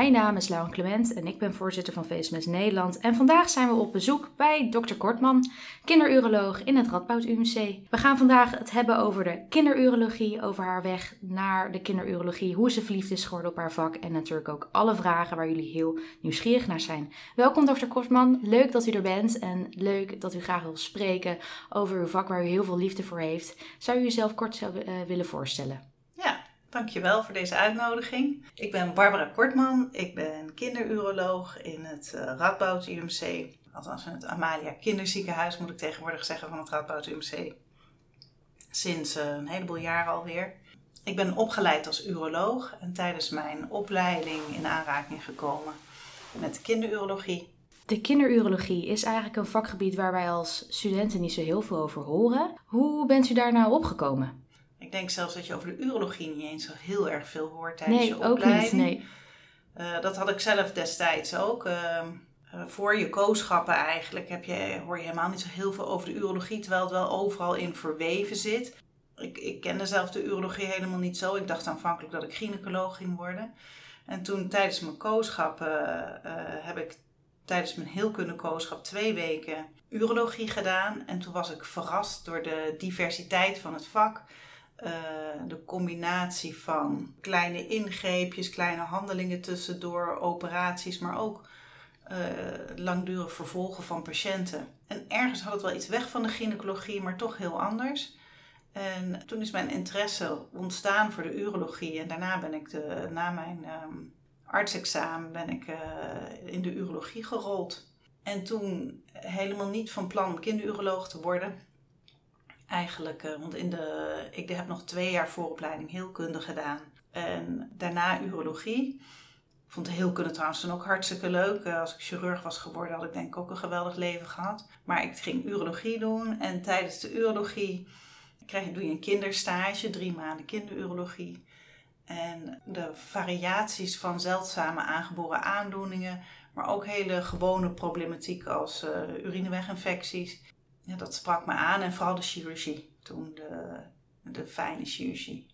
Mijn naam is Lauren Clement en ik ben voorzitter van VSMS Nederland. En vandaag zijn we op bezoek bij Dr. Kortman, kinderuroloog in het Radboud UMC. We gaan vandaag het hebben over de kinderurologie, over haar weg naar de kinderurologie, hoe ze verliefd is geworden op haar vak en natuurlijk ook alle vragen waar jullie heel nieuwsgierig naar zijn. Welkom Dr. Kortman, leuk dat u er bent en leuk dat u graag wil spreken over uw vak waar u heel veel liefde voor heeft. Zou u uzelf kort uh, willen voorstellen? Dankjewel voor deze uitnodiging. Ik ben Barbara Kortman. Ik ben kinderuroloog in het uh, Radboud UMC. Althans in het Amalia Kinderziekenhuis moet ik tegenwoordig zeggen van het Radboud UMC. Sinds uh, een heleboel jaren alweer. Ik ben opgeleid als uroloog en tijdens mijn opleiding in aanraking gekomen met kinderurologie. De kinderurologie is eigenlijk een vakgebied waar wij als studenten niet zo heel veel over horen. Hoe bent u daar nou opgekomen? Ik denk zelfs dat je over de urologie niet eens zo heel erg veel hoort tijdens nee, je opleiding. Ook niet, nee, uh, dat had ik zelf destijds ook. Uh, uh, voor je kooschappen eigenlijk heb je, hoor je helemaal niet zo heel veel over de urologie, terwijl het wel overal in verweven zit. Ik, ik kende zelf de urologie helemaal niet zo. Ik dacht aanvankelijk dat ik gynaecoloog ging worden. En toen tijdens mijn kooschappen heb ik tijdens mijn heelkunde kooschap twee weken urologie gedaan. En toen was ik verrast door de diversiteit van het vak. Uh, de combinatie van kleine ingreepjes, kleine handelingen tussendoor, operaties, maar ook uh, langdurig vervolgen van patiënten. En ergens had het wel iets weg van de gynaecologie, maar toch heel anders. En toen is mijn interesse ontstaan voor de urologie. En daarna ben ik de, na mijn um, artsexamen ben ik uh, in de urologie gerold. En toen helemaal niet van plan kinderuroloog te worden eigenlijk. Uh, want in de, ik heb nog twee jaar vooropleiding heelkunde gedaan. En daarna urologie. Ik vond de heelkunde trouwens toen ook hartstikke leuk. Uh, als ik chirurg was geworden had ik denk ik ook een geweldig leven gehad. Maar ik ging urologie doen. En tijdens de urologie krijg, doe je een kinderstage. Drie maanden kinderurologie. En de variaties van zeldzame aangeboren aandoeningen. Maar ook hele gewone problematiek als uh, urineweginfecties ja, dat sprak me aan en vooral de chirurgie. Toen de, de fijne chirurgie.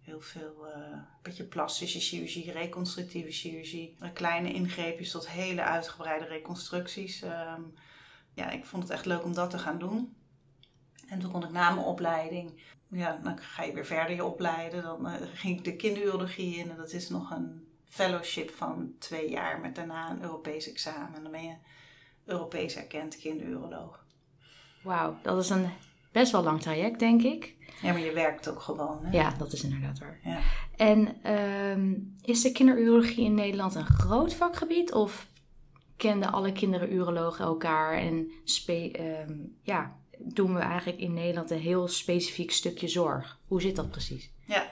Heel veel, uh, beetje plastische chirurgie, reconstructieve chirurgie. Kleine ingreepjes tot hele uitgebreide reconstructies. Um, ja, ik vond het echt leuk om dat te gaan doen. En toen kon ik na mijn opleiding, ja, dan ga je weer verder je opleiden. Dan uh, ging ik de kinderurologie in en dat is nog een fellowship van twee jaar met daarna een Europees examen. En dan ben je Europees erkend kinderuroloog. Wauw, dat is een best wel lang traject, denk ik. Ja, maar je werkt ook gewoon. Hè? Ja, dat is inderdaad waar. Ja. En um, is de kinderurologie in Nederland een groot vakgebied? Of kenden alle kinderurologen elkaar en um, ja, doen we eigenlijk in Nederland een heel specifiek stukje zorg? Hoe zit dat precies? Ja,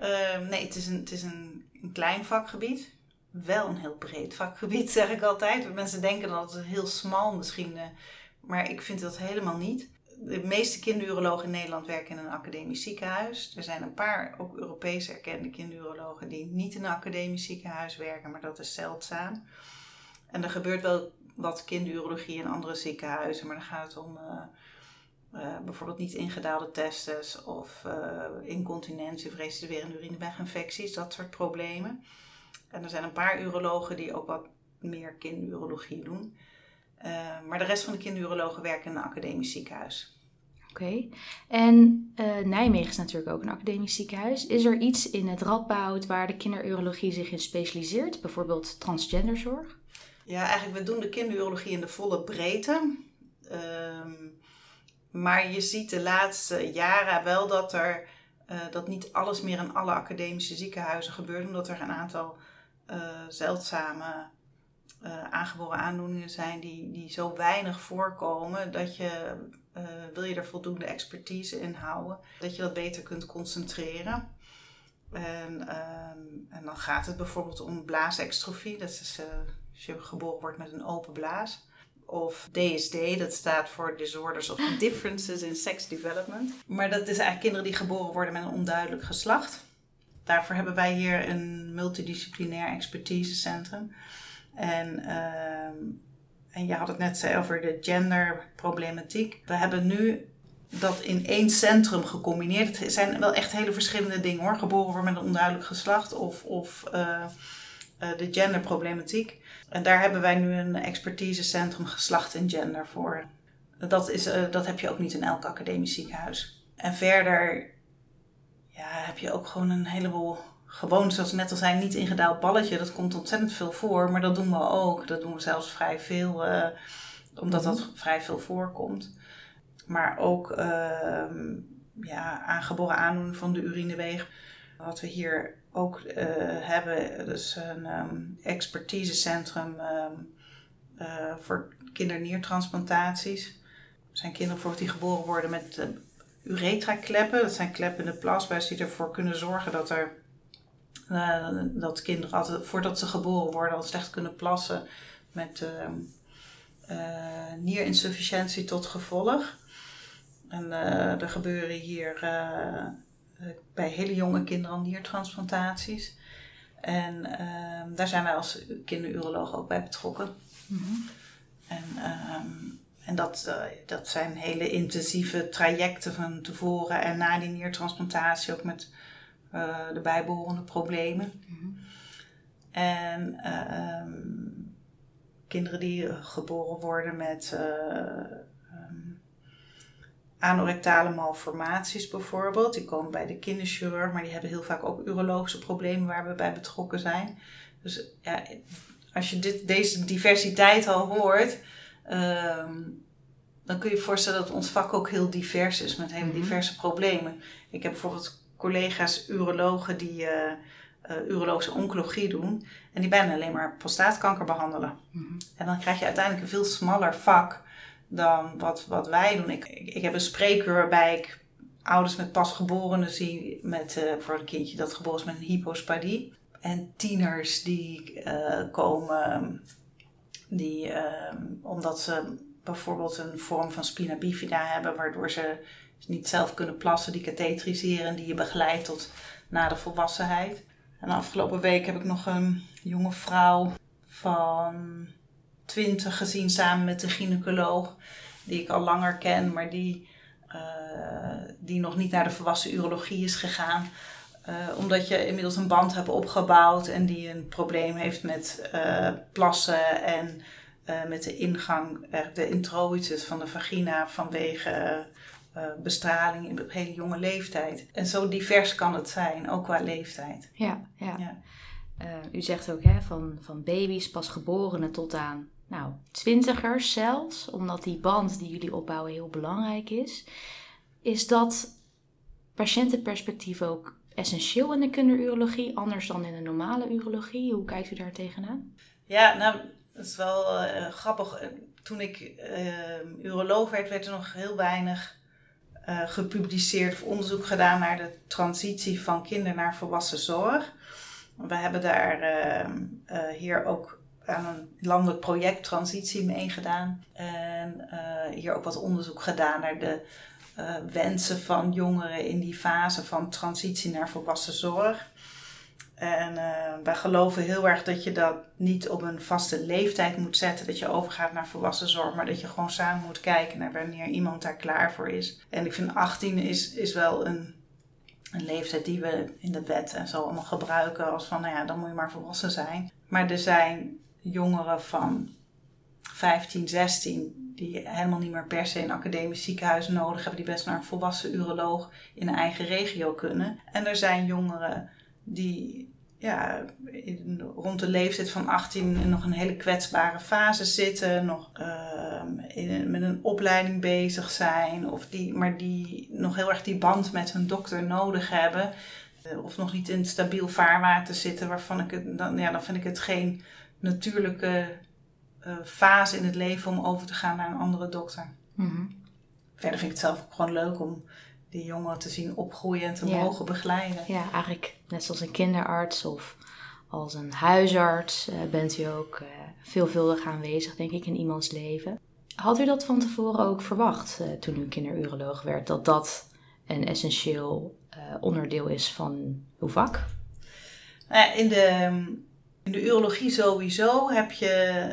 uh, nee, het is, een, het is een, een klein vakgebied wel een heel breed vakgebied, zeg ik altijd. Mensen denken dat het heel smal misschien uh, maar ik vind dat helemaal niet. De meeste kinderurologen in Nederland werken in een academisch ziekenhuis. Er zijn een paar ook Europees erkende kinderurologen die niet in een academisch ziekenhuis werken, maar dat is zeldzaam. En er gebeurt wel wat kinderurologie in andere ziekenhuizen, maar dan gaat het om uh, uh, bijvoorbeeld niet ingedaalde testes of uh, incontinentie of urineweginfecties, dat soort problemen. En er zijn een paar urologen die ook wat meer kinderurologie doen. Uh, maar de rest van de kinderurologen werken in een academisch ziekenhuis. Oké. Okay. En uh, Nijmegen is natuurlijk ook een academisch ziekenhuis. Is er iets in het Radboud waar de kinderurologie zich in specialiseert? Bijvoorbeeld transgenderzorg? Ja, eigenlijk we doen de kinderurologie in de volle breedte. Um, maar je ziet de laatste jaren wel dat er uh, dat niet alles meer in alle academische ziekenhuizen gebeurt, omdat er een aantal zeldzame uh, aangeboren aandoeningen zijn die, die zo weinig voorkomen dat je, uh, wil je er voldoende expertise in houden, dat je dat beter kunt concentreren. En, um, en dan gaat het bijvoorbeeld om blaasextrofie, dat is uh, als je geboren wordt met een open blaas. Of DSD, dat staat voor Disorders of Differences in Sex Development. Maar dat is eigenlijk kinderen die geboren worden met een onduidelijk geslacht. Daarvoor hebben wij hier een multidisciplinair expertisecentrum. En, uh, en je had het net over de genderproblematiek. We hebben nu dat in één centrum gecombineerd. Het zijn wel echt hele verschillende dingen hoor. Geboren worden met een onduidelijk geslacht of, of uh, de genderproblematiek. En daar hebben wij nu een expertisecentrum geslacht en gender voor. Dat, is, uh, dat heb je ook niet in elk academisch ziekenhuis. En verder ja, heb je ook gewoon een heleboel gewoon, zoals net al zei, niet ingedaald balletje. Dat komt ontzettend veel voor, maar dat doen we ook. Dat doen we zelfs vrij veel, uh, omdat dat mhm. vrij veel voorkomt. Maar ook uh, ja, aangeboren aandoening van de urineweg. Wat we hier ook uh, hebben, dus een um, expertisecentrum um, voor kinderniertransplantaties. Er zijn kinderen bijvoorbeeld die geboren worden met uretra-kleppen. Dat zijn kleppen in de plasbuis die ervoor kunnen zorgen dat er uh, dat kinderen altijd, voordat ze geboren worden, al slecht kunnen plassen met uh, nierinsufficiëntie tot gevolg. En er gebeuren hier bij hele jonge kinderen al niertransplantaties. En ehm, daar zijn wij als kinderuroloog ook bij betrokken. Mm -hmm. En, um, en dat, dat zijn hele intensieve trajecten van tevoren en na die niertransplantatie, ook met uh, de bijbehorende problemen. Mm-hmm. En uh, kinderen die geboren worden met uh, um, anorectale malformaties bijvoorbeeld, die komen bij de kinderchirurg, maar die hebben heel vaak ook urologische problemen waar we bij betrokken zijn. Dus ja, als je dit, deze diversiteit al hoort, um, dan kun je je voorstellen dat ons vak ook heel divers is met hele mm-hmm. diverse problemen. Ik heb bijvoorbeeld collega's urologen die uh, uh, urologische oncologie doen. En die bijna alleen maar prostaatkanker behandelen. Mm En dan krijg je uiteindelijk een veel smaller vak dan wat, wat wij doen. Ik, ik, ik heb een spreekuur waarbij ik ouders met pasgeborenen zie met, uh, voor een kindje dat geboren is met een hypospadie. En tieners die komen, die, omdat ze bijvoorbeeld een vorm van spina bifida hebben, waardoor ze niet zelf kunnen plassen, die katheteriseren, die je begeleidt tot na de volwassenheid. En afgelopen week heb ik nog een jonge vrouw van 20 gezien samen met een gynaecoloog, die ik al langer ken, maar die, uh, die nog niet naar de volwassen urologie is gegaan. Uh, omdat je inmiddels een band hebt opgebouwd en die een probleem heeft met uh, plassen en met de ingang, de introitus van de vagina vanwege uh, bestraling op hele jonge leeftijd. En zo divers kan het zijn, ook qua leeftijd. Ja, ja. ja. Uh, u zegt ook hè, van, van baby's, pasgeborenen tot aan nou, twintigers zelfs, omdat die band die jullie opbouwen heel belangrijk is. Is dat patiëntenperspectief ook essentieel in de kinderurologie, anders dan in de normale urologie? Hoe kijkt u daar tegenaan? Ja, nou, dat is wel uh, grappig. Toen ik uroloog werd, werd er nog heel weinig uh, gepubliceerd of onderzoek gedaan naar de transitie van kinder naar volwassen zorg. We hebben daar uh, uh, hier ook aan een landelijk project transitie mee gedaan. En hier ook wat onderzoek gedaan naar de wensen van jongeren in die fase van transitie naar volwassen zorg. En uh, wij geloven heel erg dat je dat niet op een vaste leeftijd moet zetten, dat je overgaat naar volwassen zorg, maar dat je gewoon samen moet kijken naar wanneer iemand daar klaar voor is. En ik vind 18 is, is wel een, een leeftijd die we in de wet en zo allemaal gebruiken als van, nou ja, dan moet je maar volwassen zijn. Maar er zijn jongeren van 15, 16 die helemaal niet meer per se een academisch ziekenhuis nodig hebben, die best naar een volwassen uroloog in een eigen regio kunnen. En er zijn jongeren die ja, in, rond de leeftijd van 18 nog een hele kwetsbare fase zitten, nog uh, in, met een opleiding bezig zijn, of die, maar die nog heel erg die band met hun dokter nodig hebben, uh, of nog niet in stabiel vaarwater zitten, waarvan ik het, dan, ja, dan vind ik het geen natuurlijke uh, fase in het leven om over te gaan naar een andere dokter. Mm -hmm. Verder vind ik het zelf ook gewoon leuk om die jongeren te zien opgroeien en te mogen begeleiden. Ja, eigenlijk net zoals een kinderarts of als een huisarts uh, bent u ook uh, veelvuldig aanwezig, denk ik, in iemands leven. Had u dat van tevoren ook verwacht uh, toen u kinderuroloog werd, dat dat een essentieel onderdeel is van uw vak? Nou in de In de urologie sowieso heb je,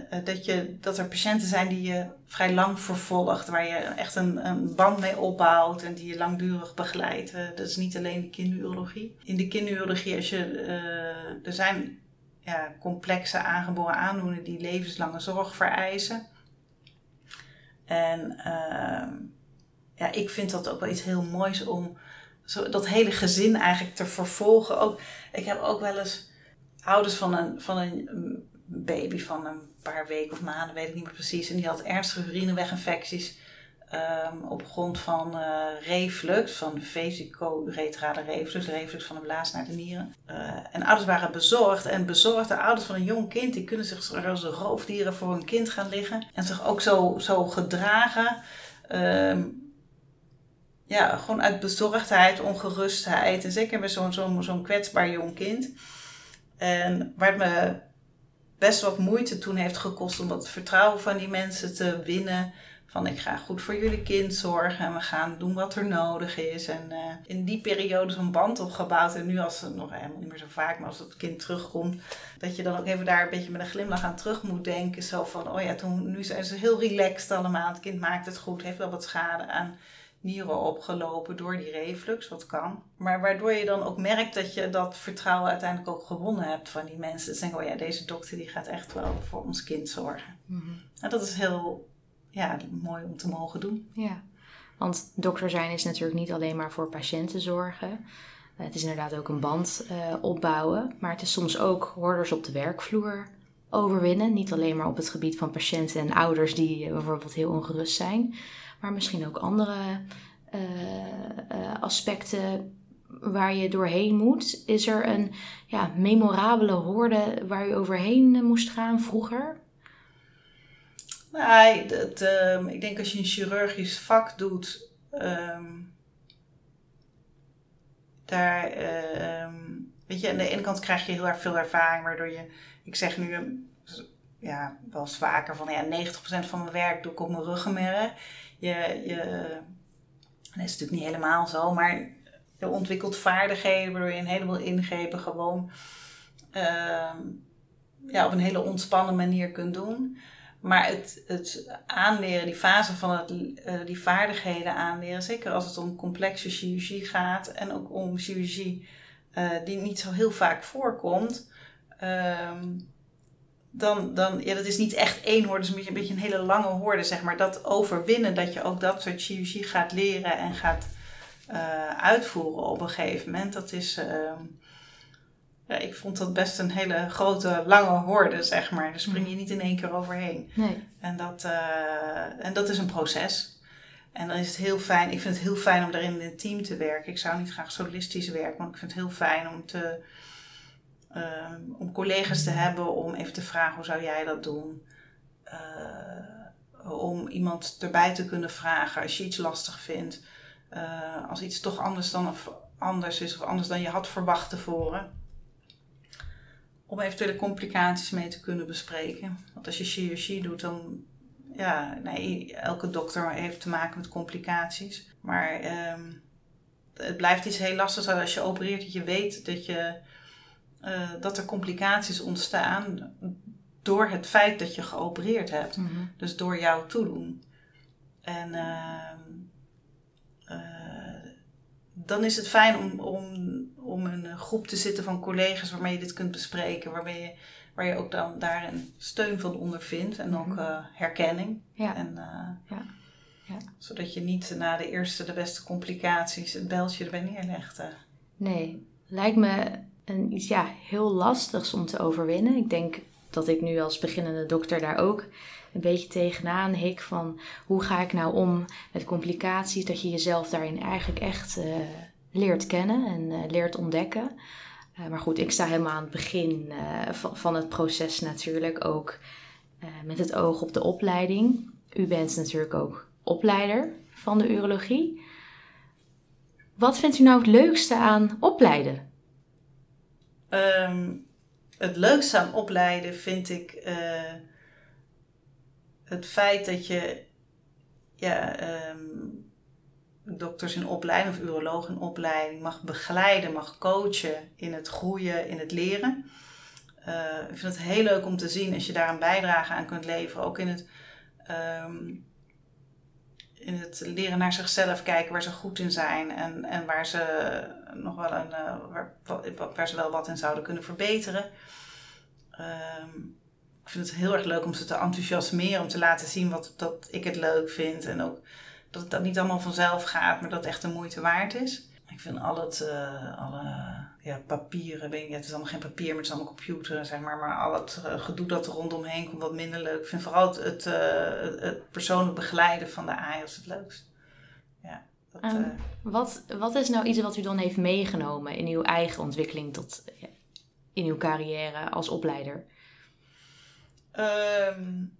eh, dat, je dat er patiënten zijn die je vrij lang vervolgt, waar je echt een, een band mee opbouwt en die je langdurig begeleidt. Eh, dat is niet alleen de kinderurologie. In de kinderurologie, als je, uh, er zijn ja, complexe aangeboren aandoeningen die levenslange zorg vereisen. En uh, ja, ik vind dat ook wel iets heel moois om zo, dat hele gezin eigenlijk te vervolgen. Ook, ik heb ook wel eens ouders van een, van een baby van een paar weken of maanden, weet ik niet meer precies. En die had ernstige urineweginfecties um, op grond van uh, reflux, van vesico-uretrale reflux, reflux van de blaas naar de nieren. Uh, en ouders waren bezorgd. En bezorgde ouders van een jong kind, die kunnen zich als roofdieren voor hun kind gaan liggen. En zich ook zo, zo gedragen. Um, ja, gewoon uit bezorgdheid, ongerustheid. En zeker met zo'n zo'n zo'n kwetsbaar jong kind. En waar het me best wat moeite toen heeft gekost om dat vertrouwen van die mensen te winnen. Van ik ga goed voor jullie kind zorgen en we gaan doen wat er nodig is. En uh, in die periode zo'n band opgebouwd. En nu als het nog helemaal niet meer zo vaak, maar als het kind terugkomt. Dat je dan ook even daar een beetje met een glimlach aan terug moet denken. Zo van, oh ja, toen, nu zijn ze heel relaxed allemaal. Het kind maakt het goed, heeft wel wat schade aan nieren opgelopen door die reflux, wat kan. Maar waardoor je dan ook merkt dat je dat vertrouwen uiteindelijk ook gewonnen hebt van die mensen. Ze denken, oh ja, deze dokter die gaat echt wel voor ons kind zorgen. Mm En dat is heel ja, mooi om te mogen doen. Ja, want dokter zijn is natuurlijk niet alleen maar voor patiënten zorgen. Het is inderdaad ook een band uh, opbouwen. Maar het is soms ook hoorders op de werkvloer overwinnen. Niet alleen maar op het gebied van patiënten en ouders die uh, bijvoorbeeld heel ongerust zijn maar misschien ook andere uh, aspecten waar je doorheen moet. Is er een ja, memorabele hoorde waar je overheen eh, moest gaan vroeger? Nee, dat, um, ik denk als je een chirurgisch vak doet, um, daar, um, weet je, aan de ene kant krijg je heel erg veel ervaring, waardoor je, ik zeg nu, ja, wel eens vaker van, ja, 90% van mijn werk doe ik op mijn ruggenmerg je, je, dat is natuurlijk niet helemaal zo, maar je ontwikkelt vaardigheden waardoor je een heleboel ingrepen gewoon uh, ja, op een hele ontspannen manier kunt doen. Maar het, het aanleren, die fase van het, uh, die vaardigheden aanleren, zeker als het om complexe chirurgie gaat en ook om chirurgie uh, die niet zo heel vaak voorkomt. Uh, dan, dan, ja, dat is niet echt één hoorde, het is een beetje, een hele lange hoorde, zeg maar. Dat overwinnen, dat je ook dat soort chirurgie gaat leren en gaat uh, uitvoeren op een gegeven moment. Dat is, uh, ja, ik vond dat best een hele grote, lange hoorde, zeg maar. Daar spring je niet in één keer overheen. Nee. En, dat, uh, en dat is een proces. En dan is het heel fijn, ik vind het heel fijn om daarin in een team te werken. Ik zou niet graag solistisch werken, want ik vind het heel fijn om te Ehm, om collega's te hebben om even te vragen hoe zou jij dat doen. Uh, om iemand erbij te kunnen vragen als je iets lastig vindt. Uh, als iets toch anders, dan anders is of anders dan je had verwacht tevoren. Om eventuele complicaties mee te kunnen bespreken. Want als je chirurgie doet, dan ja, nee, elke dokter heeft te maken met complicaties. Maar um, het blijft iets heel lastigs als je opereert dat je weet dat je uh, dat er complicaties ontstaan door het feit dat je geopereerd hebt. Mm -hmm. Dus door jouw toedoen. En uh, uh, dan is het fijn om, om, om een groep te zitten van collega's waarmee je dit kunt bespreken. Waarmee je, waar je ook dan daar een steun van ondervindt en ook uh, herkenning. Ja. En, ja. Ja. Zodat je niet na de eerste, de beste complicaties het beltje erbij neerlegt. Nee, lijkt me een, iets ja, heel lastigs om te overwinnen. Ik denk dat ik nu als beginnende dokter daar ook een beetje tegenaan hik van hoe ga ik nou om met complicaties, dat je jezelf daarin eigenlijk echt uh, leert kennen en uh, leert ontdekken. Uh, maar goed, ik sta helemaal aan het begin van, het proces natuurlijk ook met het oog op de opleiding. U bent natuurlijk ook opleider van de urologie. Wat vindt u nou het leukste aan opleiden? Um, het leukste aan opleiden vind ik uh, het feit dat je ja, um, dokters in opleiding of urologen in opleiding mag begeleiden, mag coachen in het groeien, in het leren. eh, ik vind het heel leuk om te zien als je daar een bijdrage aan kunt leveren. Ook in het, ehm, in het leren naar zichzelf kijken waar ze goed in zijn. En, en waar ze nog wel een, uh, waar, ze wel wat in zouden kunnen verbeteren. Ehm, ik vind het heel erg leuk om ze te enthousiasmeren. Om te laten zien wat, dat ik het leuk vind. En ook dat het dan niet allemaal vanzelf gaat, maar dat het echt de moeite waard is. Ik vind al het, uh, alle ja, papieren, weet je, het is allemaal geen papier, maar het is allemaal computer, zeg maar. Maar al het uh, gedoe dat er rondomheen komt, wat minder leuk. Ik vind vooral het, het, uh, het persoonlijk begeleiden van de AIOS het leukst. Ja, dat, um, wat, wat is nou iets wat u dan heeft meegenomen in uw eigen ontwikkeling tot, in uw carrière als opleider? Um,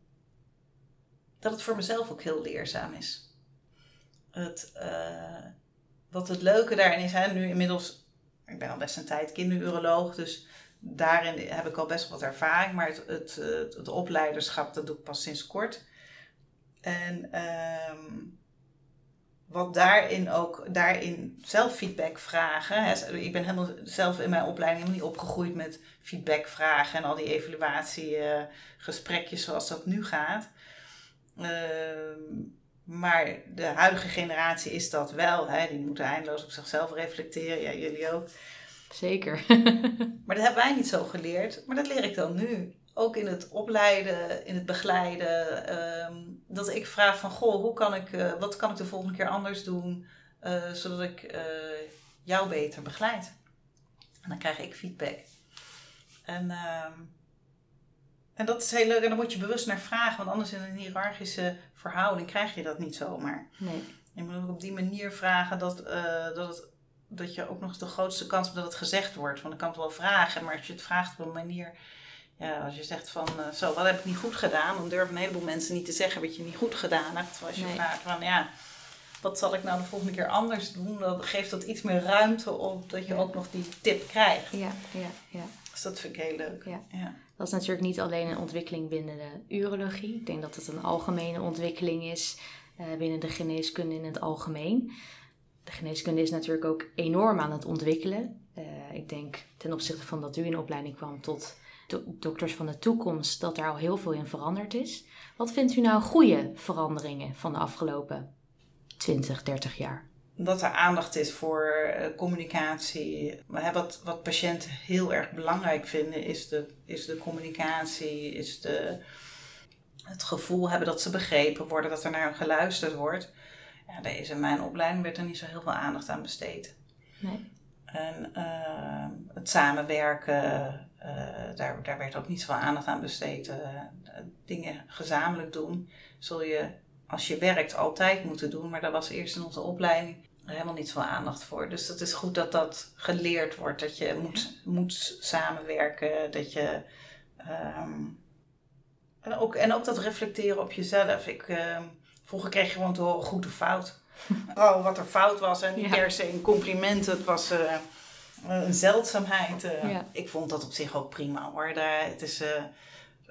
dat het voor mezelf ook heel leerzaam is. Het, uh, wat het leuke daarin is, hè, nu inmiddels, ik ben al best een tijd kinderuroloog, dus daarin heb ik al best wat ervaring, maar het, het, het, het opleiderschap, dat doe ik pas sinds kort. En um, wat daarin ook, daarin zelf feedback vragen. Ik ben helemaal zelf in mijn opleiding helemaal niet opgegroeid met feedback vragen en al die evaluatiegesprekjes uh, zoals dat nu gaat. Uh, maar de huidige generatie is dat wel. Hè? Die moeten eindeloos op zichzelf reflecteren. Ja, jullie ook. Zeker. maar dat hebben wij niet zo geleerd. Maar dat leer ik dan nu. Ook in het opleiden, in het begeleiden. Um, dat ik vraag van, goh, hoe kan ik, uh, wat kan ik de volgende keer anders doen? Uh, zodat ik uh, jou beter begeleid. En dan krijg ik feedback. En... Um, en dat is heel leuk en dan moet je bewust naar vragen, want anders in een hiërarchische verhouding krijg je dat niet zomaar. Nee. Je moet ook op die manier vragen dat, uh, dat, het, dat je ook nog eens de grootste kans hebt dat het gezegd wordt. Want ik kan het wel vragen, maar als je het vraagt op een manier, ja, als je zegt van uh, zo, wat heb ik niet goed gedaan, dan durven een heleboel mensen niet te zeggen wat je niet goed gedaan hebt. Als je nee. vraagt van ja, wat zal ik nou de volgende keer anders doen, dan geeft dat iets meer ruimte op dat je ook nog die tip krijgt. Ja, ja, ja. Dus dat vind ik heel leuk. Ja. ja. Dat is natuurlijk niet alleen een ontwikkeling binnen de urologie. Ik denk dat het een algemene ontwikkeling is uh, binnen de geneeskunde in het algemeen. De geneeskunde is natuurlijk ook enorm aan het ontwikkelen. Uh, ik denk ten opzichte van dat u in opleiding kwam tot do dokters van de toekomst, dat daar al heel veel in veranderd is. Wat vindt u nou goede veranderingen van de afgelopen 20, 30 jaar? Dat er aandacht is voor uh, communicatie. Wat, wat patiënten heel erg belangrijk vinden, is de, is de communicatie, is de, het gevoel hebben dat ze begrepen worden, dat er naar hen geluisterd wordt. Ja, deze in mijn opleiding werd er niet zo heel veel aandacht aan besteed. Nee. En uh, het samenwerken, uh, daar, daar werd ook niet zoveel aandacht aan besteed. dingen gezamenlijk doen, zul je als je werkt altijd moeten doen. Maar daar was eerst in onze opleiding helemaal niet veel aandacht voor. Dus het is goed dat dat geleerd wordt. Dat je moet, moet samenwerken. Dat je. Um, en, ook, en ook dat reflecteren op jezelf. Ik, uh, vroeger kreeg je gewoon te horen goed of fout. oh, wat er fout was. En niet ja. per se een compliment. Het was uh, een zeldzaamheid. Uh, ja. Ik vond dat op zich ook prima hoor. Daar, het is,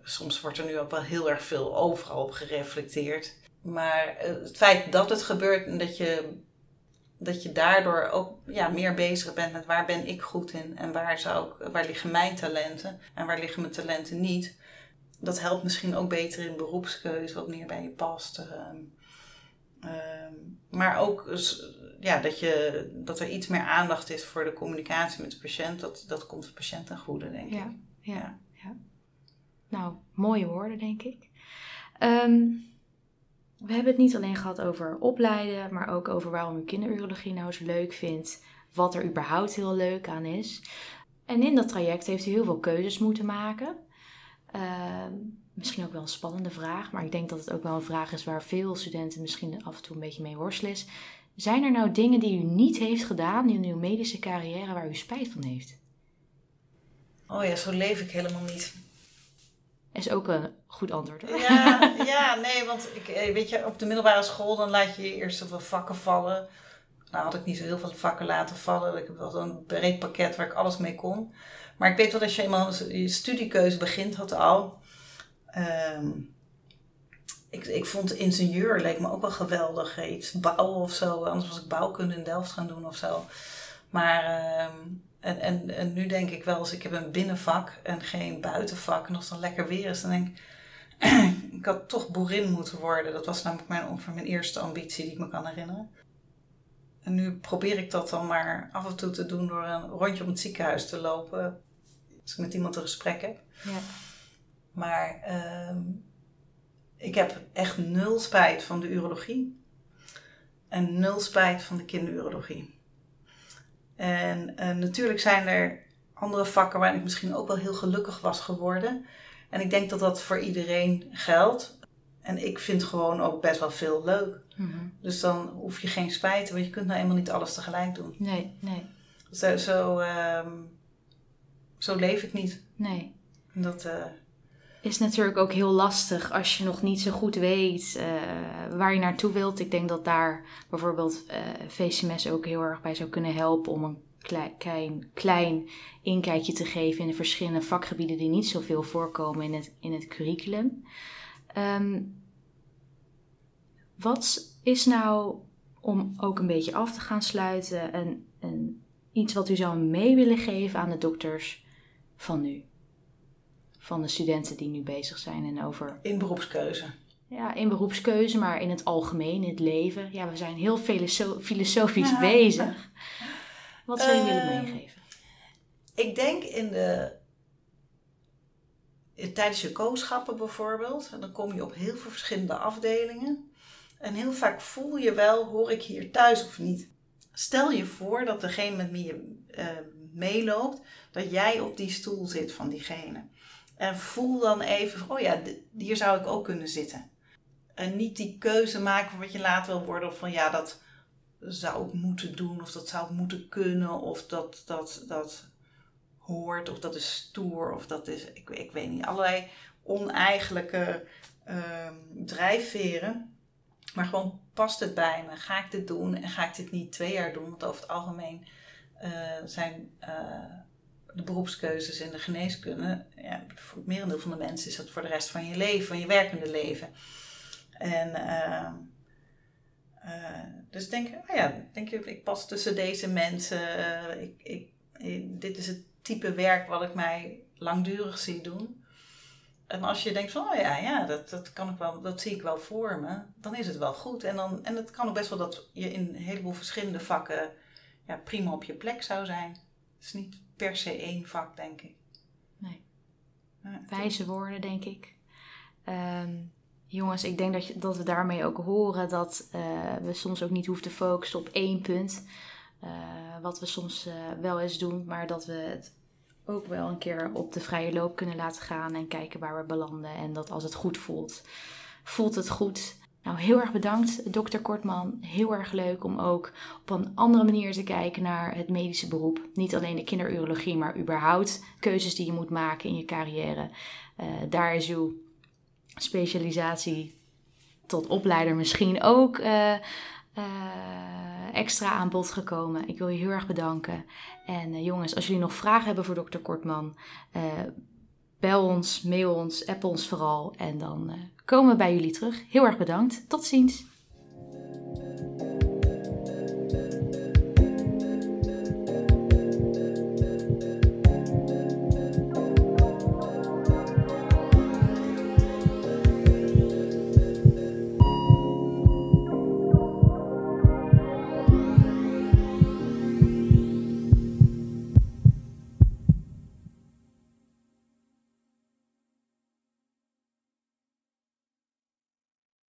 soms wordt er nu ook wel heel erg veel overal op gereflecteerd. Maar het feit dat het gebeurt en dat je, dat je daardoor ook ja, meer bezig bent met waar ben ik goed in en waar, zou ik, waar liggen mijn talenten en waar liggen mijn talenten niet. Dat helpt misschien ook beter in beroepskeuze, wat meer bij je past. Um, um, maar ook ja, dat, je, dat er iets meer aandacht is voor de communicatie met de patiënt. Dat, dat komt de patiënt ten goede, denk ja, ik. Ja, ja. ja. Nou, mooie woorden, denk ik. Um, we hebben het niet alleen gehad over opleiden, maar ook over waarom u kinderurologie nou zo leuk vindt. Wat er überhaupt heel leuk aan is. En in dat traject heeft u heel veel keuzes moeten maken. Uh, misschien ook wel een spannende vraag, maar ik denk dat het ook wel een vraag is waar veel studenten misschien af en toe een beetje mee worstelen. Zijn er nou dingen die u niet heeft gedaan in uw medische carrière waar u spijt van heeft? Oh ja, zo leef ik helemaal niet. Is ook een goed antwoord. Hoor. Ja, ja, nee, want ik, eh, weet je, op de middelbare school dan laat je eerst wat vakken vallen. Nou had ik niet zo heel veel vakken laten vallen. Ik heb wel een breed pakket waar ik alles mee kon. Maar ik weet wel dat je eenmaal je studiekeuze begint, had al. Um, ik, ik vond ingenieur leek me ook wel geweldig. Iets bouwen of zo. Anders was ik bouwkunde in Delft gaan doen of zo. Maar ehm, en, en, en nu denk ik wel eens, ik heb een binnenvak en geen buitenvak. En als het dan lekker weer is, dan denk ik, ik had toch boerin moeten worden. Dat was namelijk mijn, ongeveer mijn eerste ambitie die ik me kan herinneren. En nu probeer ik dat dan maar af en toe te doen door een rondje om het ziekenhuis te lopen. Als ik met iemand een gesprek heb. Ja. Maar ehm, ik heb echt nul spijt van de urologie. En nul spijt van de kinderurologie. En uh, natuurlijk zijn er andere vakken waarin ik misschien ook wel heel gelukkig was geworden. En ik denk dat dat voor iedereen geldt. En ik vind gewoon ook best wel veel leuk. Mhm. Dus dan hoef je geen spijt, want je kunt nou eenmaal niet alles tegelijk doen. Nee, nee. Zo, zo, um, zo leef ik niet. Nee. Dat uh, is natuurlijk ook heel lastig als je nog niet zo goed weet uh, waar je naartoe wilt. Ik denk dat daar bijvoorbeeld uh, VCMS ook heel erg bij zou kunnen helpen om een klein, klein, inkijkje te geven in de verschillende vakgebieden die niet zoveel voorkomen in het, in het curriculum. Um, wat is nou, om ook een beetje af te gaan sluiten, een, een, iets wat u zou mee willen geven aan de dokters van nu? Van de studenten die nu bezig zijn en over. In beroepskeuze. Ja, in beroepskeuze, maar in het algemeen, in het leven. Ja, we zijn heel filosofisch bezig. Wat zou je willen ehm, meegeven? Ik denk in de. Tijdens je kooschappen bijvoorbeeld, en dan kom je op heel veel verschillende afdelingen. En heel vaak voel je wel, hoor ik hier thuis of niet. Stel je voor dat degene met wie je uh, meeloopt, dat jij op die stoel zit van diegene. En voel dan even, oh ja, hier zou ik ook kunnen zitten. En niet die keuze maken wat je later wil worden. Of van ja, dat zou ik moeten doen. Of dat zou ik moeten kunnen. Of dat, dat, dat hoort. Of dat is stoer. Of dat is, ik, ik weet niet, allerlei oneigenlijke uh, drijfveren. Maar gewoon past het bij me? Ga ik dit doen en ga ik dit niet twee jaar doen? Want over het algemeen uh, zijn uh, de beroepskeuzes in de geneeskunde, ja, voor het merendeel van de mensen is dat voor de rest van je leven, van je werkende leven. En uh, dus denk, oh ja, denk je, ik pas tussen deze mensen. Ik, ik, dit is het type werk wat ik mij langdurig zie doen. En als je denkt van, oh ja, ja dat, dat, kan ik wel, dat zie ik wel voor me, dan is het wel goed. En, dan, en het kan ook best wel dat je in een heleboel verschillende vakken ja, prima op je plek zou zijn. Het is niet per se één vak, denk ik. Nee. Wijze woorden, denk ik. Ehm, jongens, ik denk dat, je, dat we daarmee ook horen dat uh, we soms ook niet hoeven te focussen op één punt. Uh, wat we soms uh, wel eens doen, maar dat we het ook wel een keer op de vrije loop kunnen laten gaan en kijken waar we belanden. En dat als het goed voelt, voelt het goed. Nou, heel erg bedankt, dokter Kortman. Heel erg leuk om ook op een andere manier te kijken naar het medische beroep. Niet alleen de kinderurologie, maar überhaupt keuzes die je moet maken in je carrière. Uh, daar is uw specialisatie tot opleider misschien ook uh, uh, extra aan bod gekomen. Ik wil je heel erg bedanken. En jongens, als jullie nog vragen hebben voor dokter Kortman, bel ons, mail ons, app ons vooral. En dan komen we bij jullie terug. Heel erg bedankt. Tot ziens.